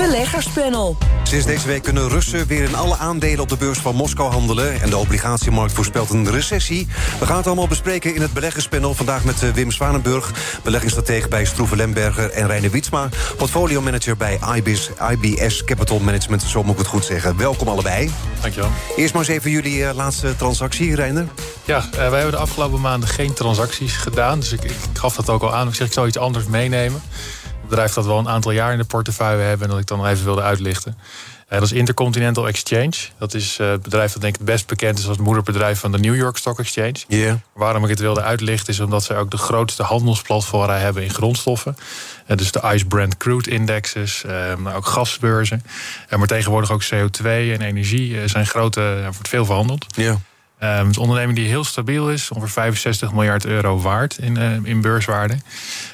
Beleggerspanel. Sinds deze week kunnen Russen weer in alle aandelen op de beurs van Moskou handelen. En de obligatiemarkt voorspelt een recessie. We gaan het allemaal bespreken in het beleggerspanel. Vandaag met eh, Wim Zwanenburg, beleggingsstratege bij Stroeven Lemberger en Reine Wietsma, portfolio manager bij IBIS, IBS Capital Management. Zo moet ik het goed zeggen. Welkom allebei. Dankjewel. Eerst maar eens even jullie uh, laatste transactie, Reiner. Ja, uh, wij hebben de afgelopen maanden geen transacties gedaan. Dus ik, ik gaf dat ook al aan. Ik zeg, ik zou iets anders meenemen bedrijf dat wel een aantal jaar in de portefeuille hebben... en dat ik dan nog even wilde uitlichten. Uh, dat is Intercontinental Exchange. Dat is uh, het bedrijf dat denk ik het best bekend is als het moederbedrijf van de New York Stock Exchange. Yeah. Waarom ik het wilde uitlichten is omdat zij ook de grootste handelsplatform hebben in grondstoffen. Uh, dus de ICE Brent Crude Indexes, maar ook gasbeurzen. maar tegenwoordig ook CO2 en energie zijn grote, wordt veel verhandeld. Yeah. Um, het is een onderneming die heel stabiel is, ongeveer 65 miljard euro waard in, uh, in beurswaarde. 50-50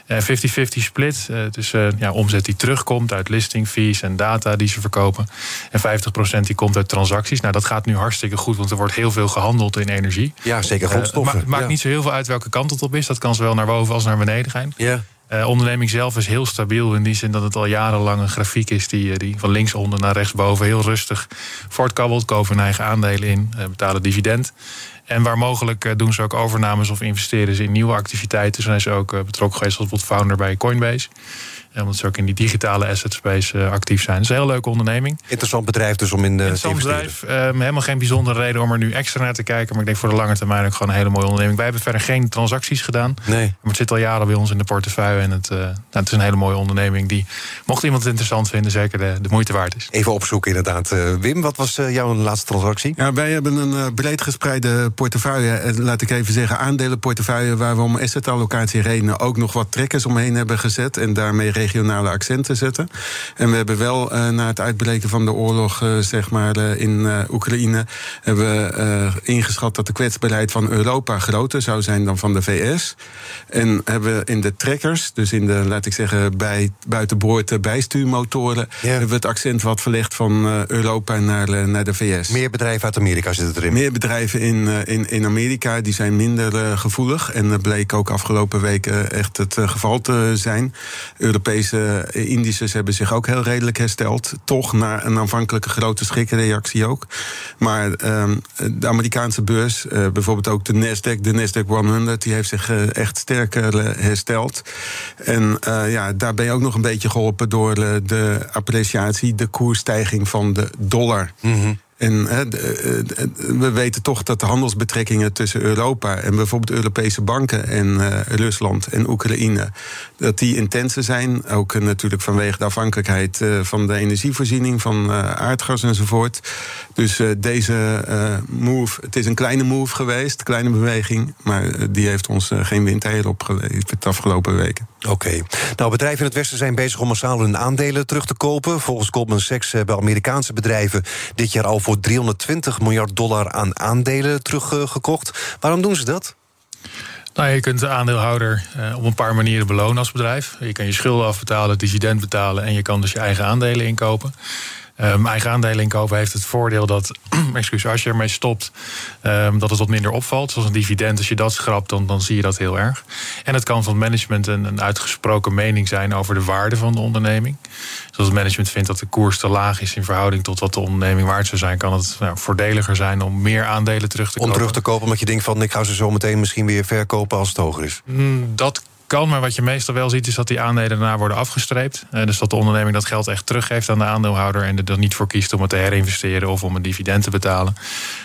uh, split, uh, dus ja, omzet die terugkomt uit listing fees en data die ze verkopen. En 50% die komt uit transacties. Nou, dat gaat nu hartstikke goed, want er wordt heel veel gehandeld in energie. Ja, zeker grondstoffen. het maakt ja. niet zo heel veel uit welke kant het op is. Dat kan zowel naar boven als naar beneden gaan. Ja. Uh, onderneming zelf is heel stabiel in die zin dat het al jarenlang een grafiek is die, die van linksonder naar rechtsboven heel rustig voortkabbelt. Kopen hun eigen aandelen in, uh, betalen dividend. En waar mogelijk doen ze ook overnames of investeren ze in nieuwe activiteiten. Zijn ze ook betrokken geweest als bijvoorbeeld founder bij Coinbase omdat ze ook in die digitale asset space uh, actief zijn. Het is een heel leuke onderneming. Interessant bedrijf dus om in de Interessant bedrijf. Uh, helemaal geen bijzondere reden om er nu extra naar te kijken. Maar ik denk voor de lange termijn ook gewoon een hele mooie onderneming. Wij hebben verder geen transacties gedaan. Nee. Maar het zit al jaren bij ons in de portefeuille. En het, uh, nou, het is een hele mooie onderneming die, mocht iemand het interessant vinden, zeker de, de moeite waard is. Even opzoeken inderdaad. Wim, wat was jouw laatste transactie? Ja, wij hebben een breed gespreide portefeuille. Laat ik even zeggen, aandelenportefeuille... waar we om assetallocatie redenen ook nog wat trekkers omheen hebben gezet. En daarmee regionale accenten zetten. En we hebben wel uh, na het uitbreken van de oorlog uh, zeg maar, uh, in Oekraïne... hebben we ingeschat dat de kwetsbaarheid van Europa groter zou zijn dan van de VS. En hebben we in de trekkers, dus in de, laat ik zeggen, bij, buitenboord bijstuurmotoren... Ja. hebben we het accent wat verlegd van Europa naar, naar de VS. Meer bedrijven uit Amerika zitten erin? Meer bedrijven in, in, in Amerika, die zijn minder gevoelig. En dat bleek ook afgelopen weken echt het geval te zijn. Europese indices hebben zich ook heel redelijk hersteld. Toch na een aanvankelijke grote schrikreactie ook. Maar um, de Amerikaanse beurs, uh, bijvoorbeeld ook de Nasdaq, de Nasdaq 100, die heeft zich uh, echt sterker hersteld. En ja, daar ben je ook nog een beetje geholpen door de appreciatie, de koersstijging van de dollar. Mm. En he, de, de, we weten toch dat de handelsbetrekkingen tussen Europa en bijvoorbeeld Europese banken en Rusland en Oekraïne, dat die intense zijn. Ook natuurlijk vanwege de afhankelijkheid van de energievoorziening, van aardgas enzovoort. Dus deze move, het is een kleine move geweest, kleine beweging, maar die heeft ons geen windeier opgeleverd de afgelopen weken. Oké. Nou, bedrijven in het Westen zijn bezig om massaal hun aandelen terug te kopen. Volgens Goldman Sachs hebben Amerikaanse bedrijven dit jaar al voor 320 miljard dollar aan aandelen teruggekocht. Waarom doen ze dat? Nou, je kunt de aandeelhouder uh, op een paar manieren belonen als bedrijf. Je kan je schulden afbetalen, dividend betalen en je kan dus je eigen aandelen inkopen. Um, eigen aandelen inkopen heeft het voordeel dat, excuus, als je ermee stopt, um, dat het wat minder opvalt. Zoals een dividend, als je dat schrapt, dan, dan zie je dat heel erg. En het kan van het management een, een uitgesproken mening zijn over de waarde van de onderneming. Dus als het management vindt dat de koers te laag is in verhouding tot wat de onderneming waard zou zijn, kan het nou, voordeliger zijn om meer aandelen terug te om kopen. Om terug te kopen, omdat je denkt van ik ga ze zo meteen misschien weer verkopen als het hoger is. Mm, dat kan, maar wat je meestal wel ziet is dat die aandelen daarna worden afgestreept. Uh, dus dat de onderneming dat geld echt teruggeeft aan de aandeelhouder en er dan niet voor kiest om het te herinvesteren of om een dividend te betalen.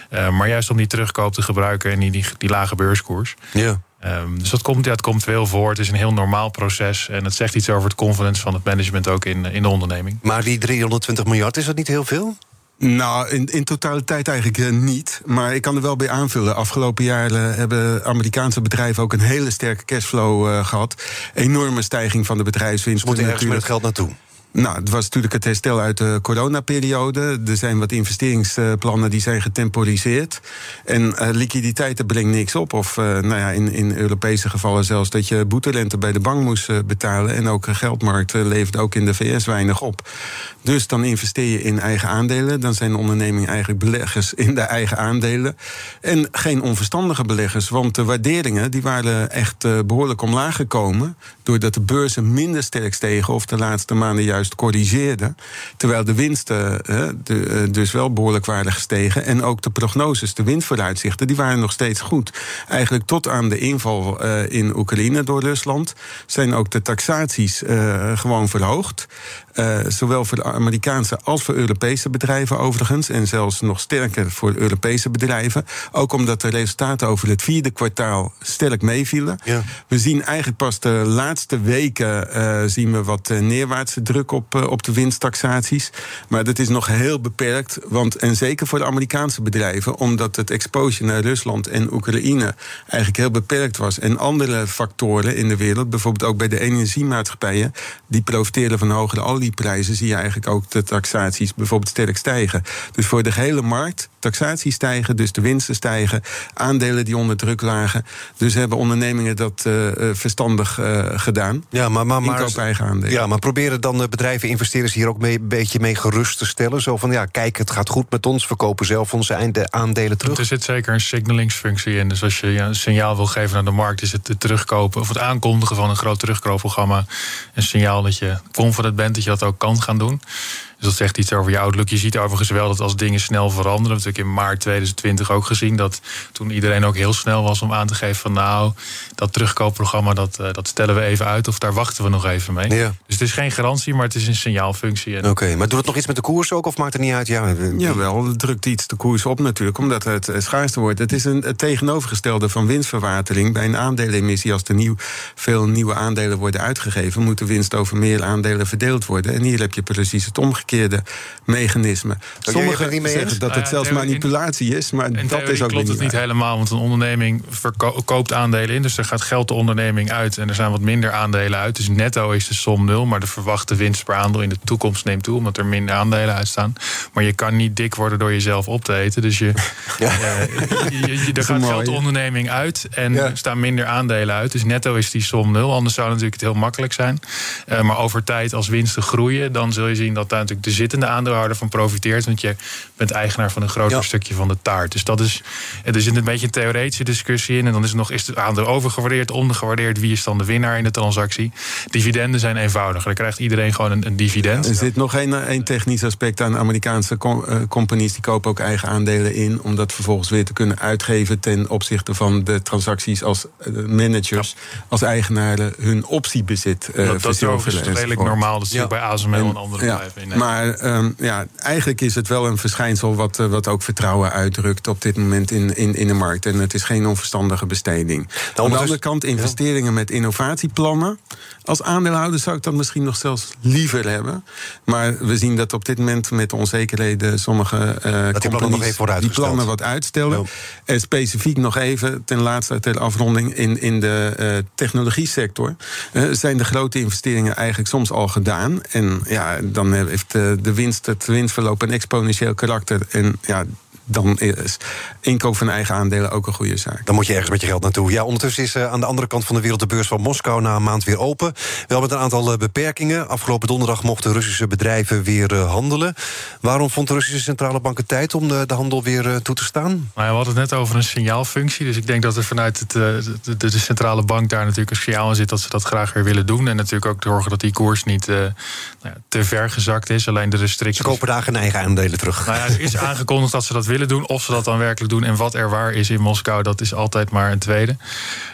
Uh, maar juist om die terugkoop te gebruiken en die, die, die lage beurskoers. Ja. Um, dus dat komt, ja, het komt veel voor. Het is een heel normaal proces. En het zegt iets over het confidence van het management ook in, in de onderneming. Maar die 320 miljard, is dat niet heel veel? Nou, in, in totaliteit eigenlijk uh, niet. Maar ik kan er wel bij aanvullen. Afgelopen jaren hebben Amerikaanse bedrijven ook een hele sterke cashflow uh, gehad. Enorme stijging van de bedrijfswinst. Moeten ergens met het geld naartoe? Nou, het was natuurlijk het herstel uit de coronaperiode. Er zijn wat investeringsplannen die zijn getemporiseerd. En uh, liquiditeiten brengt niks op. Of uh, nou ja, in, in Europese gevallen zelfs dat je boeterente bij de bank moest uh, betalen. En ook geldmarkt levert ook in de VS weinig op. Dus dan investeer je in eigen aandelen. Dan zijn ondernemingen eigenlijk beleggers in de eigen aandelen. En geen onverstandige beleggers. Want de waarderingen die waren echt behoorlijk omlaag gekomen. Doordat de beurzen minder sterk stegen. Of de laatste maanden juist corrigeerde. Terwijl de winsten de, eh, dus wel behoorlijk waren gestegen. En ook de prognoses, de winstvooruitzichten, die waren nog steeds goed. Eigenlijk tot aan de inval eh, in Oekraïne door Rusland zijn ook de taxaties uh, gewoon verhoogd. Uh, zowel voor de Amerikaanse als voor Europese bedrijven overigens. En zelfs nog sterker voor Europese bedrijven. Ook omdat de resultaten over het vierde kwartaal sterk meevielen. Ja. We zien eigenlijk pas de laatste weken uh, zien we wat neerwaartse druk op, uh, op de winsttaxaties. Maar dat is nog heel beperkt. Want, en zeker voor de Amerikaanse bedrijven, omdat het exposure naar Rusland en Oekraïne eigenlijk heel beperkt was. En andere factoren in de wereld, bijvoorbeeld ook bij de energiemaatschappijen, die profiteren van hogere olieprijzen, zie je eigenlijk ook de taxaties bijvoorbeeld sterk stijgen. Dus voor de gehele markt, taxaties stijgen, dus de winsten stijgen, aandelen die onder druk lagen. Dus hebben ondernemingen dat uh, verstandig uh, gedaan. Ja, maar, maar, maar, Inkoop eigen aandelen. Ja, maar proberen dan bedrijven, investeerders hier ook mee, een beetje mee gerust te stellen? Zo van, ja, kijk, het gaat goed met ons, we kopen zelf onze aandelen terug. Er zit zeker een signalingsfunctie in. Dus als je ja, een signaal wil geven naar de markt, is het, het terugkopen of het aankondigen van een groot terugkoopprogramma een signaal dat je confident bent dat je dat ook kan gaan doen. Dus dat zegt iets over je outlook. Je ziet overigens wel dat als dingen snel veranderen. Hebben natuurlijk in maart 2020 ook gezien dat toen iedereen ook heel snel was om aan te geven van nou, dat terugkoopprogramma dat, uh, dat stellen we even uit of daar wachten we nog even mee. Ja. Dus het is geen garantie, maar het is een signaalfunctie. Oké, okay, maar doet het nog iets met de koers ook of maakt het niet uit? Ja, Jawel, het drukt iets de koers op natuurlijk, omdat het uh, schaarster wordt. Het is een, het tegenovergestelde van winstverwatering. Bij een aandelenemissie, als er nieuw, veel nieuwe aandelen worden uitgegeven, moet de winst over meer aandelen verdeeld worden. En hier heb je precies het omgekeerde verkeerde mechanisme. Sommigen zeggen dat het zelfs manipulatie is, maar dat is ook klopt het niet helemaal. Want een onderneming verkoopt aandelen in, dus er gaat geld de onderneming uit en er zijn wat minder aandelen uit. Dus netto is de som nul, maar de verwachte winst per aandeel in de toekomst neemt toe, omdat er minder aandelen uitstaan. Maar je kan niet dik worden door jezelf op te eten. Dus je, ja. je, je, er gaat geld de onderneming uit en er staan minder aandelen uit. Dus netto is die som nul. Anders zou natuurlijk het heel makkelijk zijn. Uh, maar over tijd, als winsten groeien, dan zul je zien dat daar natuurlijk de zittende aandeelhouder van profiteert. Want je bent eigenaar van een groter ja. stukje van de taart. Dus dat is, er zit een beetje een theoretische discussie in. En dan is het nog, is het aandeel overgewaardeerd, ondergewaardeerd? Wie is dan de winnaar in de transactie? Dividenden zijn eenvoudiger. Dan krijgt iedereen gewoon een, een dividend. Er zit nog één, één technisch aspect aan. Amerikaanse com, uh, companies die kopen ook eigen aandelen in. Om dat vervolgens weer te kunnen uitgeven ten opzichte van de transacties als uh, managers, ja. als eigenaren hun optiebezit uh, dat, dat is redelijk normaal. Dat zie je ja. bij ASML en, en andere bedrijven. In maar um, ja, eigenlijk is het wel een verschijnsel wat, uh, wat ook vertrouwen uitdrukt op dit moment in, in, in de markt. En het is geen onverstandige besteding. Nou, Aan de andere kant, investeringen ja. met innovatieplannen. Als aandeelhouder zou ik dat misschien nog zelfs liever hebben. Maar we zien dat op dit moment met de onzekerheden sommige uh, dat die plannen nog even die plannen wat uitstellen. Ja. En specifiek nog even ten laatste ter afronding in, in de uh, technologie sector zijn de grote investeringen eigenlijk soms al gedaan. En ja, dan heeft de, de winst, het winstverloop een exponentieel karakter. En ja, dan is inkoop van eigen aandelen ook een goede zaak. Dan moet je ergens met je geld naartoe. Ja, ondertussen is uh, aan de andere kant van de wereld de beurs van Moskou na een maand weer open. Wel met een aantal uh, beperkingen. Afgelopen donderdag mochten Russische bedrijven weer uh, handelen. Waarom vond de Russische centrale bank het tijd om de, de handel weer toe te staan? Nou, ja, we hadden het net over een signaalfunctie. Dus ik denk dat er vanuit het, de, de, de, centrale bank daar natuurlijk een signaal in zit dat ze dat graag weer willen doen. En natuurlijk ook zorgen dat die koers niet nou ja, te ver gezakt is. Alleen de restricties. Ze kopen daar geen eigen aandelen terug. Nou ja, er is aangekondigd dat ze dat willen doen. Of ze dat dan werkelijk doen en wat er waar is in Moskou, dat is altijd maar een tweede.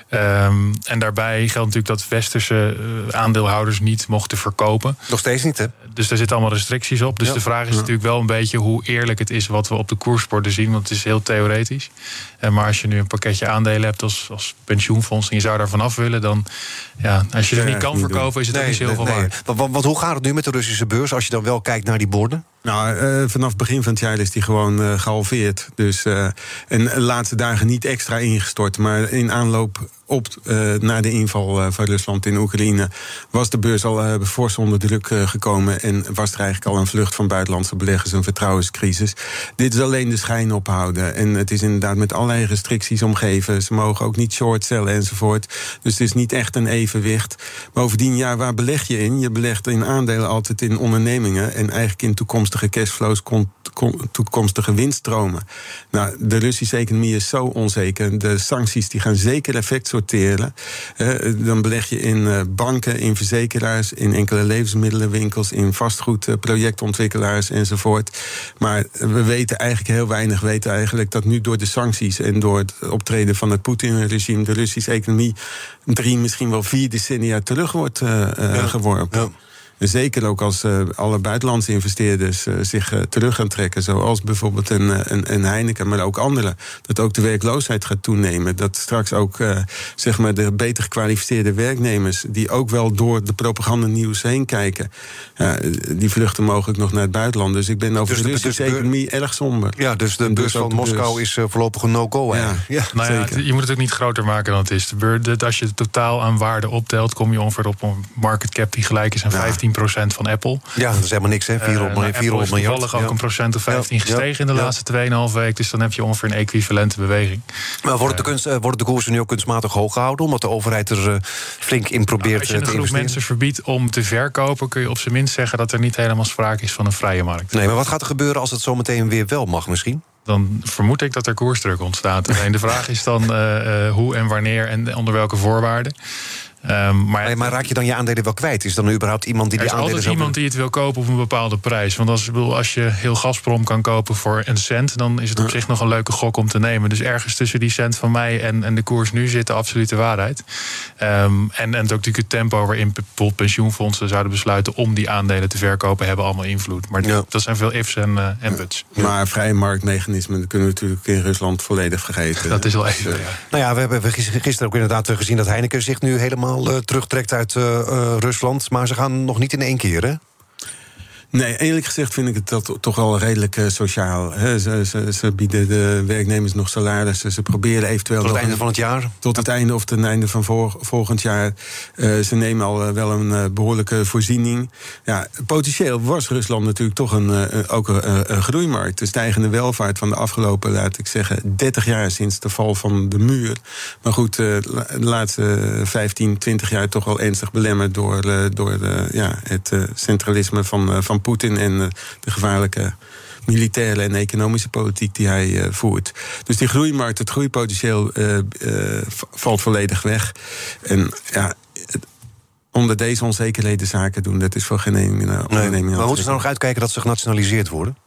Um, en daarbij geldt natuurlijk dat westerse uh, aandeelhouders niet mochten verkopen. Nog steeds niet, hè? Dus daar zitten allemaal restricties op. Dus ja. de vraag is ja. natuurlijk wel een beetje hoe eerlijk het is wat we op de koersborden zien. Want het is heel theoretisch. Uh, maar als je nu een pakketje aandelen hebt als, als pensioenfonds en je zou daarvan af willen, dan ja, als je het niet kan niet verkopen, doen. is het nee, niet heel veel nee. waard. Want, want hoe gaat het nu met de Russische beurs als je dan wel kijkt naar die borden? Nou, uh, vanaf begin van het jaar is die gewoon uh, gehalveerd. Dus, uh, en de laatste dagen niet extra ingestort. Maar in aanloop op, uh, na de inval van Rusland in Oekraïne was de beurs al fors onder druk gekomen en was er eigenlijk al een vlucht van buitenlandse beleggers, een vertrouwenscrisis. Dit is alleen de schijn ophouden. En het is inderdaad met allerlei restricties omgeven. Ze mogen ook niet short cellen enzovoort. Dus het is niet echt een evenwicht. Bovendien, ja, waar beleg je in? Je belegt in aandelen altijd in ondernemingen en eigenlijk in toekomstige cashflows, toekomstige winststromen. Nou, de Russische economie is zo onzeker. De sancties die gaan zeker effect dan beleg je in eh, banken, in verzekeraars, in enkele levensmiddelenwinkels, in vastgoedprojectontwikkelaars enzovoort. Maar we weten eigenlijk heel weinig. We weten eigenlijk dat nu door de sancties en door het optreden van het Poetin-regime de Russische economie drie, misschien wel vier decennia terug wordt uh, geworpen. Ja. Zeker ook als uh, alle buitenlandse investeerders uh, zich uh, terug gaan trekken. Zoals bijvoorbeeld een, een, een, Heineken, maar ook anderen. Dat ook de werkloosheid gaat toenemen. Dat straks ook zeg maar de beter gekwalificeerde werknemers. die ook wel door de propagandanieuws heen kijken. die vluchten mogelijk nog naar het buitenland. Dus ik ben over dus de Russische economie erg somber. Ja, dus de beurs van Moskou is voorlopig een no-go. Ja, ja, nou ja, je moet het ook niet groter maken dan het is. De als je het totaal aan waarde optelt, kom je ongeveer op een market cap die gelijk is aan 15 van Apple. Ja, dat is helemaal niks, hè? 400, uh, 400 miljard. toevallig ook een procent of 15 gestegen in de laatste 2,5 week. Dus dan heb je ongeveer een equivalente beweging. Maar worden de, kunst, uh, worden de koersen nu ook kunstmatig hoog gehouden... omdat de overheid er flink in probeert nou, Als je een groep mensen verbiedt om te verkopen... kun je op zijn minst zeggen dat er niet helemaal sprake is van een vrije markt. Nee, maar wat gaat er gebeuren als het zometeen weer wel mag misschien? dan vermoed ik dat er koersdruk ontstaat. Alleen de vraag is dan uh, hoe en wanneer en onder welke voorwaarden. Um, maar, maar, raak je dan je aandelen wel kwijt? Is dan überhaupt iemand die die aandelen... Er is altijd iemand die het wil kopen op een bepaalde prijs. Want als, als je heel Gazprom kan kopen voor een cent... dan is het op zich nog een leuke gok om te nemen. Dus ergens tussen die cent van mij en, en de koers nu zit de absolute waarheid. Um, en, en ook natuurlijk het tempo waarin bijvoorbeeld pensioenfondsen zouden besluiten... om die aandelen te verkopen, hebben allemaal invloed. Maar dat zijn veel ifs en, uh, en buts. Maar vrije marktmechanismen kunnen we natuurlijk in Rusland volledig vergeten. Dat is wel even, ja. Nou ja, we hebben gisteren ook inderdaad gezien dat Heineken zich nu helemaal uh, terugtrekt uit uh, Rusland. Maar ze gaan nog niet in één keer, hè? Nee, eerlijk gezegd vind ik het dat toch wel redelijk uh, sociaal. Ze, ze, ze, bieden de werknemers nog salarissen. Ze proberen eventueel. Tot het einde van het jaar? Tot het einde of het einde van volgend jaar. Uh, ze nemen al uh, wel een behoorlijke voorziening. Ja, potentieel was Rusland natuurlijk toch een, ook een, een, groeimarkt. De stijgende welvaart van de afgelopen, laat ik zeggen, 30 jaar sinds de val van de muur. Maar goed, de laatste 15, 20 jaar toch wel ernstig belemmerd door, door ja, het centralisme van, van Poetin en eh, de gevaarlijke militaire en economische politiek die hij uh, voert. Dus die groeimarkt, het groeipotentieel uh, uh, valt volledig weg. En ja, onder deze onzekerheden zaken doen, dat is voor geen onderneming. Nee, maar moeten ze nou nog uitkijken dat ze genationaliseerd worden?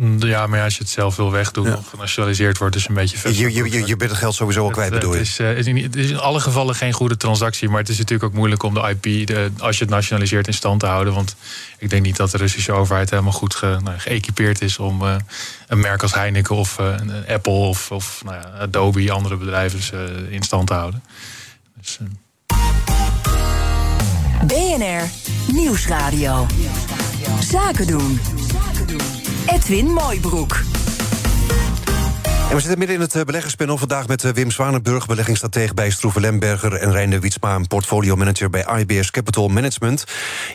Mm, ja, maar als je het zelf wil wegdoen ja. of genationaliseerd wordt, is een beetje Je, je, je, je bent het geld sowieso al kwijt, bedoel je? Het is, uh, het is, in alle gevallen geen goede transactie. Maar het is natuurlijk ook moeilijk om de IP, de, als je het nationaliseert, in stand te houden. Want ik denk niet dat de Russische overheid helemaal goed ge, nou, geëquipeerd is om uh, een merk als Heineken of uh, Apple of, of nou ja, Adobe, andere bedrijven in stand te houden. Dus, BNR Nieuwsradio. Zaken doen. Edwin Mooibroek. En we zitten midden in het eh, beleggerspanel vandaag met eh, Wim Zwanenburg, beleggingsstratege bij Stroeven Lemberger en Reiner Wietsma, portfolio manager bij IBS Capital Management.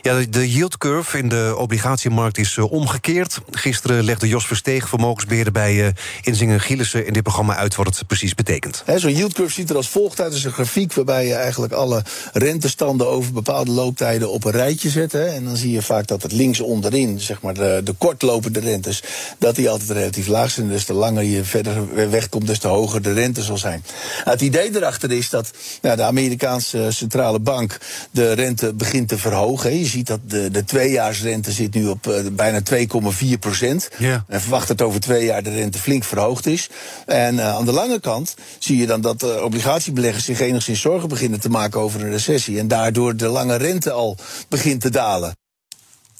Ja, de yield curve in de obligatiemarkt is eh, omgekeerd. Gisteren legde Jos Versteeg, vermogensbeheerder bij Inzingen Gielissen, in dit programma uit wat het precies betekent. Zo'n yield curve ziet er als volgt uit. Is een grafiek waarbij je eigenlijk alle rentestanden over bepaalde looptijden op een rijtje zet. Hè. En dan zie je vaak dat het links onderin, zeg maar de, de kortlopende rentes, dat die altijd relatief laag zijn. Dus de langer je verder wegkomt, dus te hoger de rente zal zijn. Nou, het idee erachter is dat nou, de Amerikaanse centrale bank de rente begint te verhogen. Je ziet dat de, de tweejaarsrente zit nu op uh, bijna 2,4 procent. Yeah. En verwacht dat over twee jaar de rente flink verhoogd is. En uh, aan de lange kant zie je dan dat uh, obligatiebeleggers zich enigszins zorgen beginnen te maken over een recessie. En daardoor de lange rente al begint te dalen.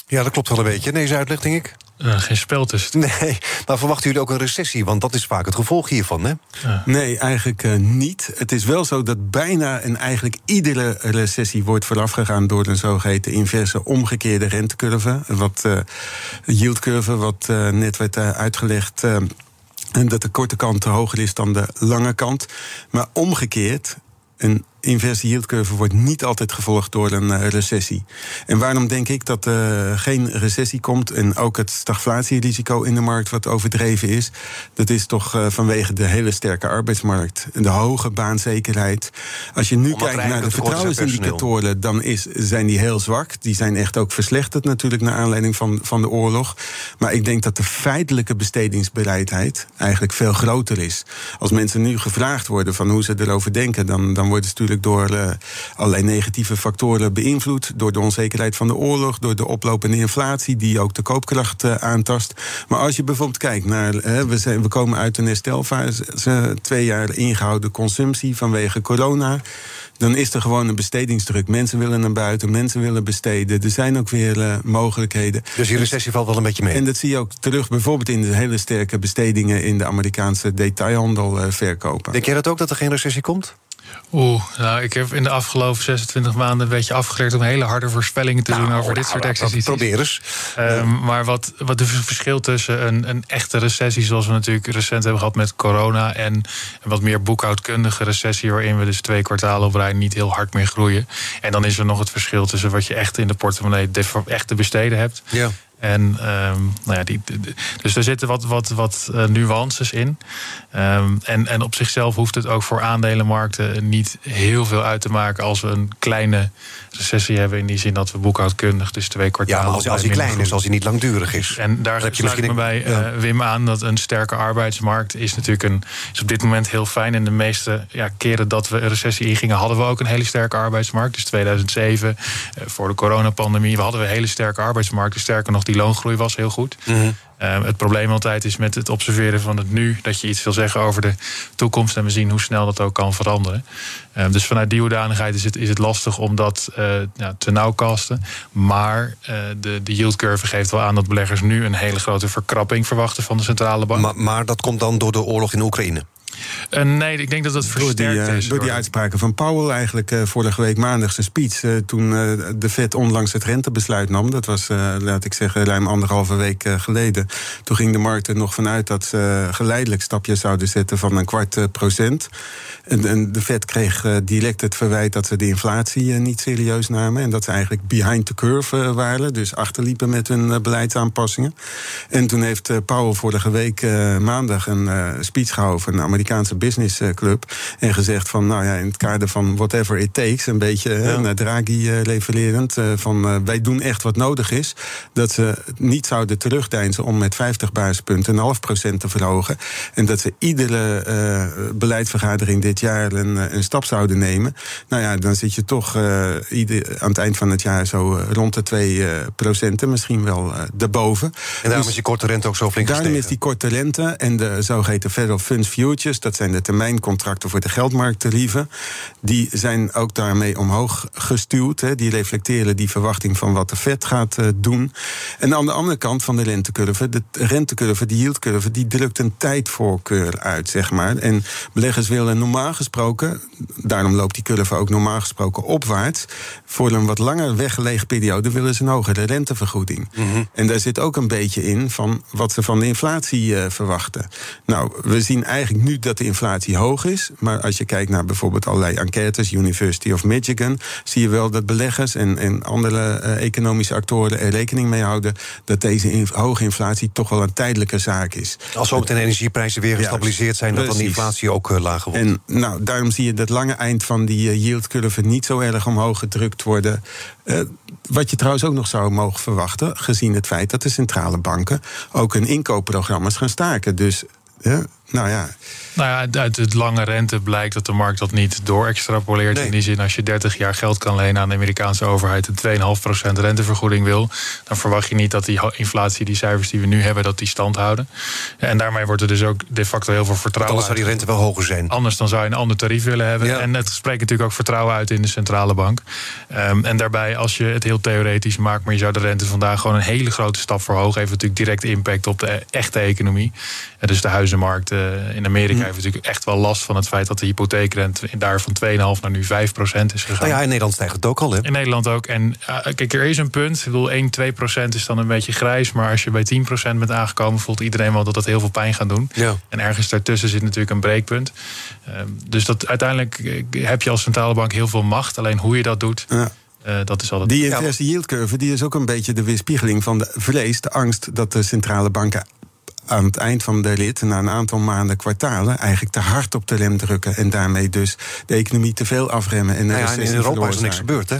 Ja, dat klopt wel een beetje. Nee, uitleg, denk ik. Uh, geen spel tussen. Nee, maar verwachten jullie ook een recessie? Want dat is vaak het gevolg hiervan, hè? Ja. Nee, eigenlijk uh, niet. Het is wel zo dat bijna en eigenlijk iedere recessie wordt voorafgegaan door een zogeheten inverse omgekeerde rentecurve. Wat uh, yieldcurve, wat net werd uitgelegd. en dat de korte kant hoger is dan de lange kant. Maar omgekeerd een inverse yieldcurve wordt niet altijd gevolgd door een uh, recessie. En waarom denk ik dat er uh, geen recessie komt en ook het stagflatierisico in de markt wat overdreven is? Dat is toch uh, vanwege de hele sterke arbeidsmarkt en de hoge baanzekerheid. Als je nu Omdat kijkt naar de vertrouwensindicatoren, dan is, zijn die heel zwak. Die zijn echt ook verslechterd natuurlijk naar aanleiding van, van de oorlog. Maar ik denk dat de feitelijke bestedingsbereidheid eigenlijk veel groter is. Als mensen nu gevraagd worden van hoe ze erover denken, dan, dan worden ze natuurlijk door uh, allerlei negatieve factoren beïnvloed. Door de onzekerheid van de oorlog, door de oplopende inflatie, die ook de koopkracht uh, aantast. Maar als je bijvoorbeeld kijkt naar. Uh, we, zijn, we komen uit een herstelfase, twee jaar ingehouden consumptie vanwege corona dan is er gewoon een bestedingsdruk. Mensen willen naar buiten, mensen willen besteden. Er zijn ook weer uh, mogelijkheden. Dus die recessie valt wel een beetje mee. En dat zie je ook terug bijvoorbeeld in de hele sterke bestedingen in de Amerikaanse detailhandel uh, verkopen. Denk jij dat ook dat er geen recessie komt? Oeh, nou, ik heb in de afgelopen 26 maanden een beetje afgeleerd om hele harde voorspellingen te nou, doen over dit nou, soort exercities. Probeer eens. Um, maar wat, wat het verschil tussen een, een, echte recessie, zoals we natuurlijk recent hebben gehad met corona, en een wat meer boekhoudkundige recessie, waarin we dus twee kwartalen op rij niet heel hard meer groeien. En dan is er nog het verschil tussen wat je echt in de portemonnee echt te besteden hebt. Ja. En um, nou ja, die, die, dus er zitten wat, wat, wat uh, nuances in. Um, en, en op zichzelf hoeft het ook voor aandelenmarkten niet heel veel uit te maken als we een kleine recessie hebben. In die zin dat we boekhoudkundig dus twee kwartalen. Ja, maar als, als hij klein is, als hij niet langdurig is. En daar heb je misschien bij ja. uh, Wim aan dat een sterke arbeidsmarkt is natuurlijk een, is op dit moment heel fijn. En de meeste ja, keren dat we een recessie ingingen, hadden we ook een hele sterke arbeidsmarkt. Dus 2007, uh, voor de coronapandemie, we hadden we een hele sterke arbeidsmarkt. Dus sterker nog, die loongroei was heel goed. Mhm. Mm -hmm. uh, het probleem altijd is met het observeren van het nu, dat je iets wil zeggen over de toekomst en we zien hoe snel dat ook kan veranderen. Uh, dus vanuit die hoedanigheid is het, is het lastig om dat uh, ja, te nauwkasten. Maar de, de yield curve geeft wel aan dat beleggers nu een hele grote verkrapping verwachten van de centrale bank. Maar, maar dat komt dan door de oorlog in Oekraïne? Uh, nee, ik denk dat dat versterkt door die, uh, is. Door die uitspraken van Powell eigenlijk uh, vorige week maandag zijn speech... toen de Fed onlangs het rentebesluit nam. Dat was, laat ik zeggen, ruim anderhalve week geleden. Toen ging de markt er nog vanuit dat ze geleidelijk stapjes zouden zetten... van een kwart procent. En, en, de Fed kreeg direct het verwijt dat ze de inflatie niet serieus namen... en dat ze eigenlijk behind the curve waren. Dus achterliepen met hun beleidsaanpassingen. En toen heeft Powell vorige week maandag een speech gehouden... Amerikaanse business club. En gezegd van, nou ja, in het kader van whatever it takes, een beetje ja. naar Draghi uh, refererend, uh, van uh, wij doen echt wat nodig is. Dat ze niet zouden terugdeinzen om met 50 basispunten een half procent te verhogen. En dat ze iedere beleidsvergadering dit jaar een, een, stap zouden nemen. Nou ja, dan zit je toch ieder, aan het eind van het jaar zo rond de 2 procenten, misschien wel daarboven. En daarom dus, is die korte rente ook zo flink Daarom gestegen. is die korte rente en de zogeheten Federal Funds Futures, dat zijn de termijncontracten voor de geldmarkttarieven, die zijn ook daarmee omhoog gestuurd. Hè. Die reflecteren die verwachting van wat de Fed gaat uh, doen. En aan de andere kant van de rentecurve, de rentecurve, die yieldcurve, die drukt een tijdvoorkeur uit, zeg maar. En beleggers willen normaal gesproken, daarom loopt die curve ook normaal gesproken opwaarts, voor een wat langer weggelegen periode willen ze een hogere rentevergoeding. Mhm. Mm -hmm. En daar zit ook een beetje in van wat ze van de inflatie uh, verwachten. Nou, we zien eigenlijk nu dat de inflatie hoog is. Maar als je kijkt naar bijvoorbeeld allerlei enquêtes, University of Michigan, zie je wel dat beleggers en, en andere uh, economische actoren er rekening mee houden dat deze hoge inflatie toch wel een tijdelijke zaak is. Als ook de energieprijzen weer gestabiliseerd zijn, ja, dat dan de inflatie ook uh, lager wordt. En nou, daarom zie je dat lange eind van die uh, yieldcurve niet zo erg omhoog gedrukt worden. Wat je trouwens ook nog zou mogen verwachten, gezien het feit dat de centrale banken ook hun inkoopprogramma's gaan staken. Dus ja, nou ja. Nou ja, uit het lange rente blijkt dat de markt dat niet doorextrapoleert. Nee. In die zin, als je 30 jaar geld kan lenen aan de Amerikaanse overheid en 2,5% rentevergoeding wil, dan verwacht je niet dat die inflatie, die cijfers die we nu hebben, dat die stand houden. En daarmee wordt er dus ook de facto heel veel vertrouwen. Anders zou die rente wel hoger zijn. Anders dan zou je een ander tarief willen hebben. Ja. En het spreekt natuurlijk ook vertrouwen uit in de centrale bank. Um, en daarbij, als je het heel theoretisch maakt, maar je zou de rente vandaag gewoon een hele grote stap verhogen, heeft natuurlijk direct impact op de echte economie. Dus de huizenmarkt in Amerika heeft natuurlijk echt wel last van het feit dat de hypotheekrente daar van 2,5 naar nu 5 procent is gegaan. Nou ja, in Nederland stijgt het ook al. Hè? In Nederland ook. En uh, kijk, er is een punt. Ik bedoel, 1, 2 procent is dan een beetje grijs. Maar als je bij 10 procent bent aangekomen, voelt iedereen wel dat dat heel veel pijn gaat doen. Ja. En ergens daartussen zit natuurlijk een breekpunt. Uh, dus dat, uiteindelijk eh, heb je als centrale bank heel veel macht. Alleen hoe je dat doet. Ja. Uh, dat is altijd... Die inverse yield curve die is ook een beetje de weerspiegeling van de vrees, de angst dat de centrale banken aan het eind van de rit, na een aantal maanden, kwartalen, eigenlijk te hard op de rem drukken. En daarmee dus de economie te veel afremmen. En, nou ja, en in Europa is er niks gebeurd, hè?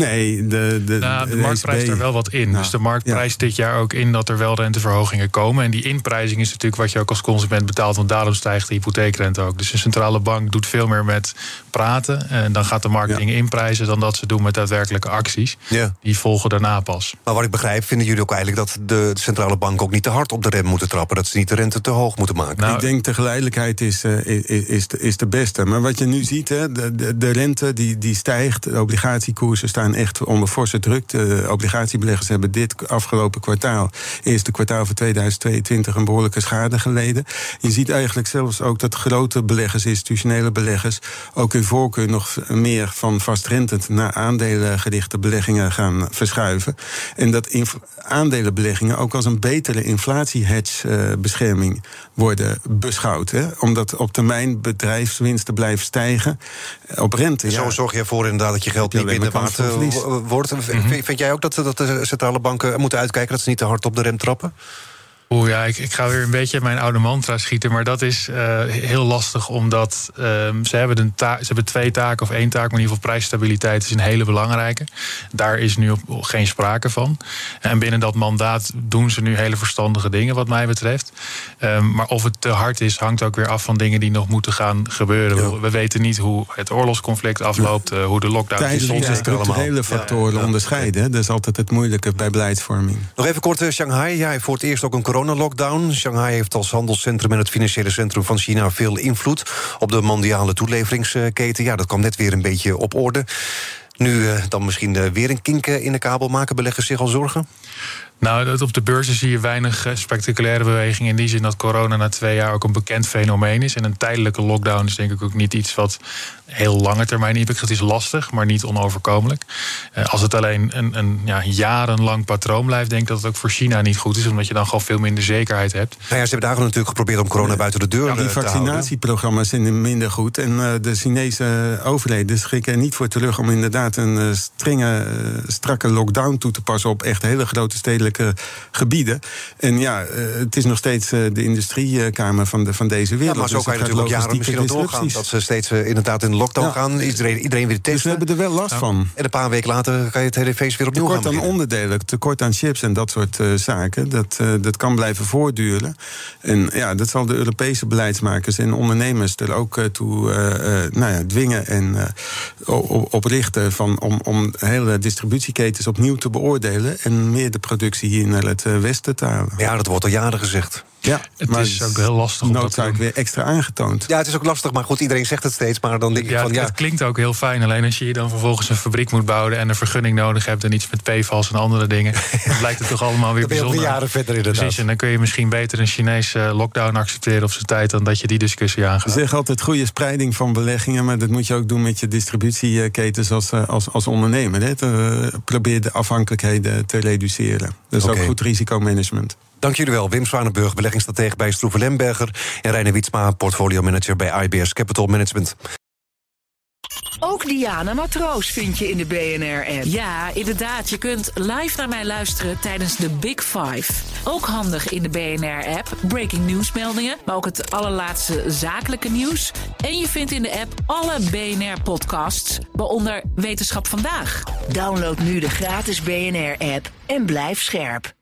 Nee, de, de, nou, de, markt prijst er wel wat in. Nou, dus de markt prijst dit jaar ook in dat er wel renteverhogingen komen. En die inprijzing is natuurlijk wat je ook als consument betaalt, want daarom stijgt de hypotheekrente ook. Dus de centrale bank doet veel meer met praten. En dan gaat de markt ja. dingen inprijzen dan dat ze doen met daadwerkelijke acties. Ja. Die volgen daarna pas. Maar wat ik begrijp, vinden jullie ook eigenlijk dat de centrale bank ook niet te hard op de rem moeten trappen. Dat ze niet de rente te hoog moeten maken. Nou, ik denk de geleidelijkheid is, uh, is, is, de, is de beste. Maar wat je nu ziet, hè, de, de, de rente die, die stijgt, de obligatiekoersen staan echt onder forse druk. De obligatiebeleggers hebben dit afgelopen kwartaal, eerste kwartaal van 2022, een behoorlijke schade geleden. Je ziet eigenlijk zelfs ook dat grote beleggers, institutionele beleggers, ook hun voorkeur nog meer van vastrentend naar aandelengerichte beleggingen gaan verschuiven. En dat aandelenbeleggingen ook als een betere inflatiehedge-bescherming worden beschouwd. Hè? Omdat op termijn bedrijfswinsten blijven stijgen op rente. Zo ja. zorg je ervoor inderdaad dat je geld niet waard wordt. -hmm. Vind jij ook dat, dat de centrale banken moeten uitkijken dat ze niet te hard op de rem trappen? Oeh ja, ik, ik, ga weer een beetje mijn oude mantra schieten. Maar dat is uh, heel lastig, omdat um, ze, hebben een ze hebben twee taken of één taak. Maar in ieder geval prijsstabiliteit is een hele belangrijke. Daar is nu op, geen sprake van. En binnen dat mandaat doen ze nu hele verstandige dingen, wat mij betreft. Um, maar of het te hard is, hangt ook weer af van dingen die nog moeten gaan gebeuren. Ja. We weten niet hoe het oorlogsconflict afloopt, uh, hoe de lockdown is. Tijdens structurele factoren ja, ja. onderscheiden. Dat is altijd het moeilijke bij beleidsvorming. Nog even kort, uh, Shanghai. Jij voor het eerst ook een coronalockdown. Shanghai heeft als handelscentrum en het financiële centrum van China veel invloed op de mondiale toeleveringsketen. Ja, dat kwam net weer een beetje op orde. Nu uh, dan misschien uh, weer een kink in de kabel maken. Beleggers zich al zorgen? Nou, op de beurzen zie je weinig spectaculaire bewegingen. In die zin dat corona na twee jaar ook een bekend fenomeen is. En een tijdelijke lockdown is denk ik ook niet iets wat heel lange termijn impact. Het is lastig, maar niet onoverkomelijk. Als het alleen een, een ja, jarenlang patroon blijft, denk ik dat het ook voor China niet goed is. Omdat je dan gewoon veel minder zekerheid hebt. Nou ja, ze hebben daar natuurlijk geprobeerd om corona buiten de deur ja, te houden. Die vaccinatieprogramma's zijn minder goed. En de Chinese overheden schrikken er niet voor terug om inderdaad een strenge, strakke lockdown toe te passen op echt hele grote stedelijke gebieden. En ja, het is nog steeds de industriekamer van, de, van deze wereld. Ja, maar zo kan je dus natuurlijk ook jaren misschien doorgaan. Dat ze steeds inderdaad in lockdown ja. gaan. Iedereen, iedereen weer testen. Dus we hebben er wel last ja. van. En een paar weken later kan je het hele feest weer opnieuw tekort gaan aan onderdelen, tekort aan chips en dat soort zaken. Dat, dat kan blijven voortduren. En ja, dat zal de Europese beleidsmakers en ondernemers er ook toe nou ja, dwingen en op, op richten van, om, om hele distributieketens opnieuw te beoordelen en meer de productie hier naar het westen te halen. Ja, dat wordt al jaren gezegd. Ja, het maar is ook heel lastig. Noodzaak weer extra aangetoond. Ja, het is ook lastig, maar goed, iedereen zegt het steeds. Maar dan denk ja, ik van ja. Het klinkt ook heel fijn. Alleen als je hier dan vervolgens een fabriek moet bouwen en een vergunning nodig hebt en iets met PFAS en andere dingen, dan blijkt het toch allemaal weer dan ben je bijzonder. jaren verder inderdaad. Precies, en dan kun je misschien beter een Chinese lockdown accepteren op zijn tijd dan dat je die discussie aangaat. Ze zeggen altijd goede spreiding van beleggingen, maar dat moet je ook doen met je distributieketens als, als, als ondernemer. Hè. Te, probeer de afhankelijkheden te reduceren. Dat is okay. ook goed risicomanagement. Dank jullie wel. Wim Zwanenburg, beleggingsstratege bij Stroeven Lemberger... en Reine Wietsma, portfolio-manager bij IBS Capital Management. Ook Diana Matroos vind je in de BNR-app. Ja, inderdaad. Je kunt live naar mij luisteren tijdens de Big Five. Ook handig in de BNR-app. Breaking nieuwsmeldingen, maar ook het allerlaatste zakelijke nieuws. En je vindt in de app alle BNR-podcasts, waaronder Wetenschap Vandaag. Download nu de gratis BNR-app en blijf scherp.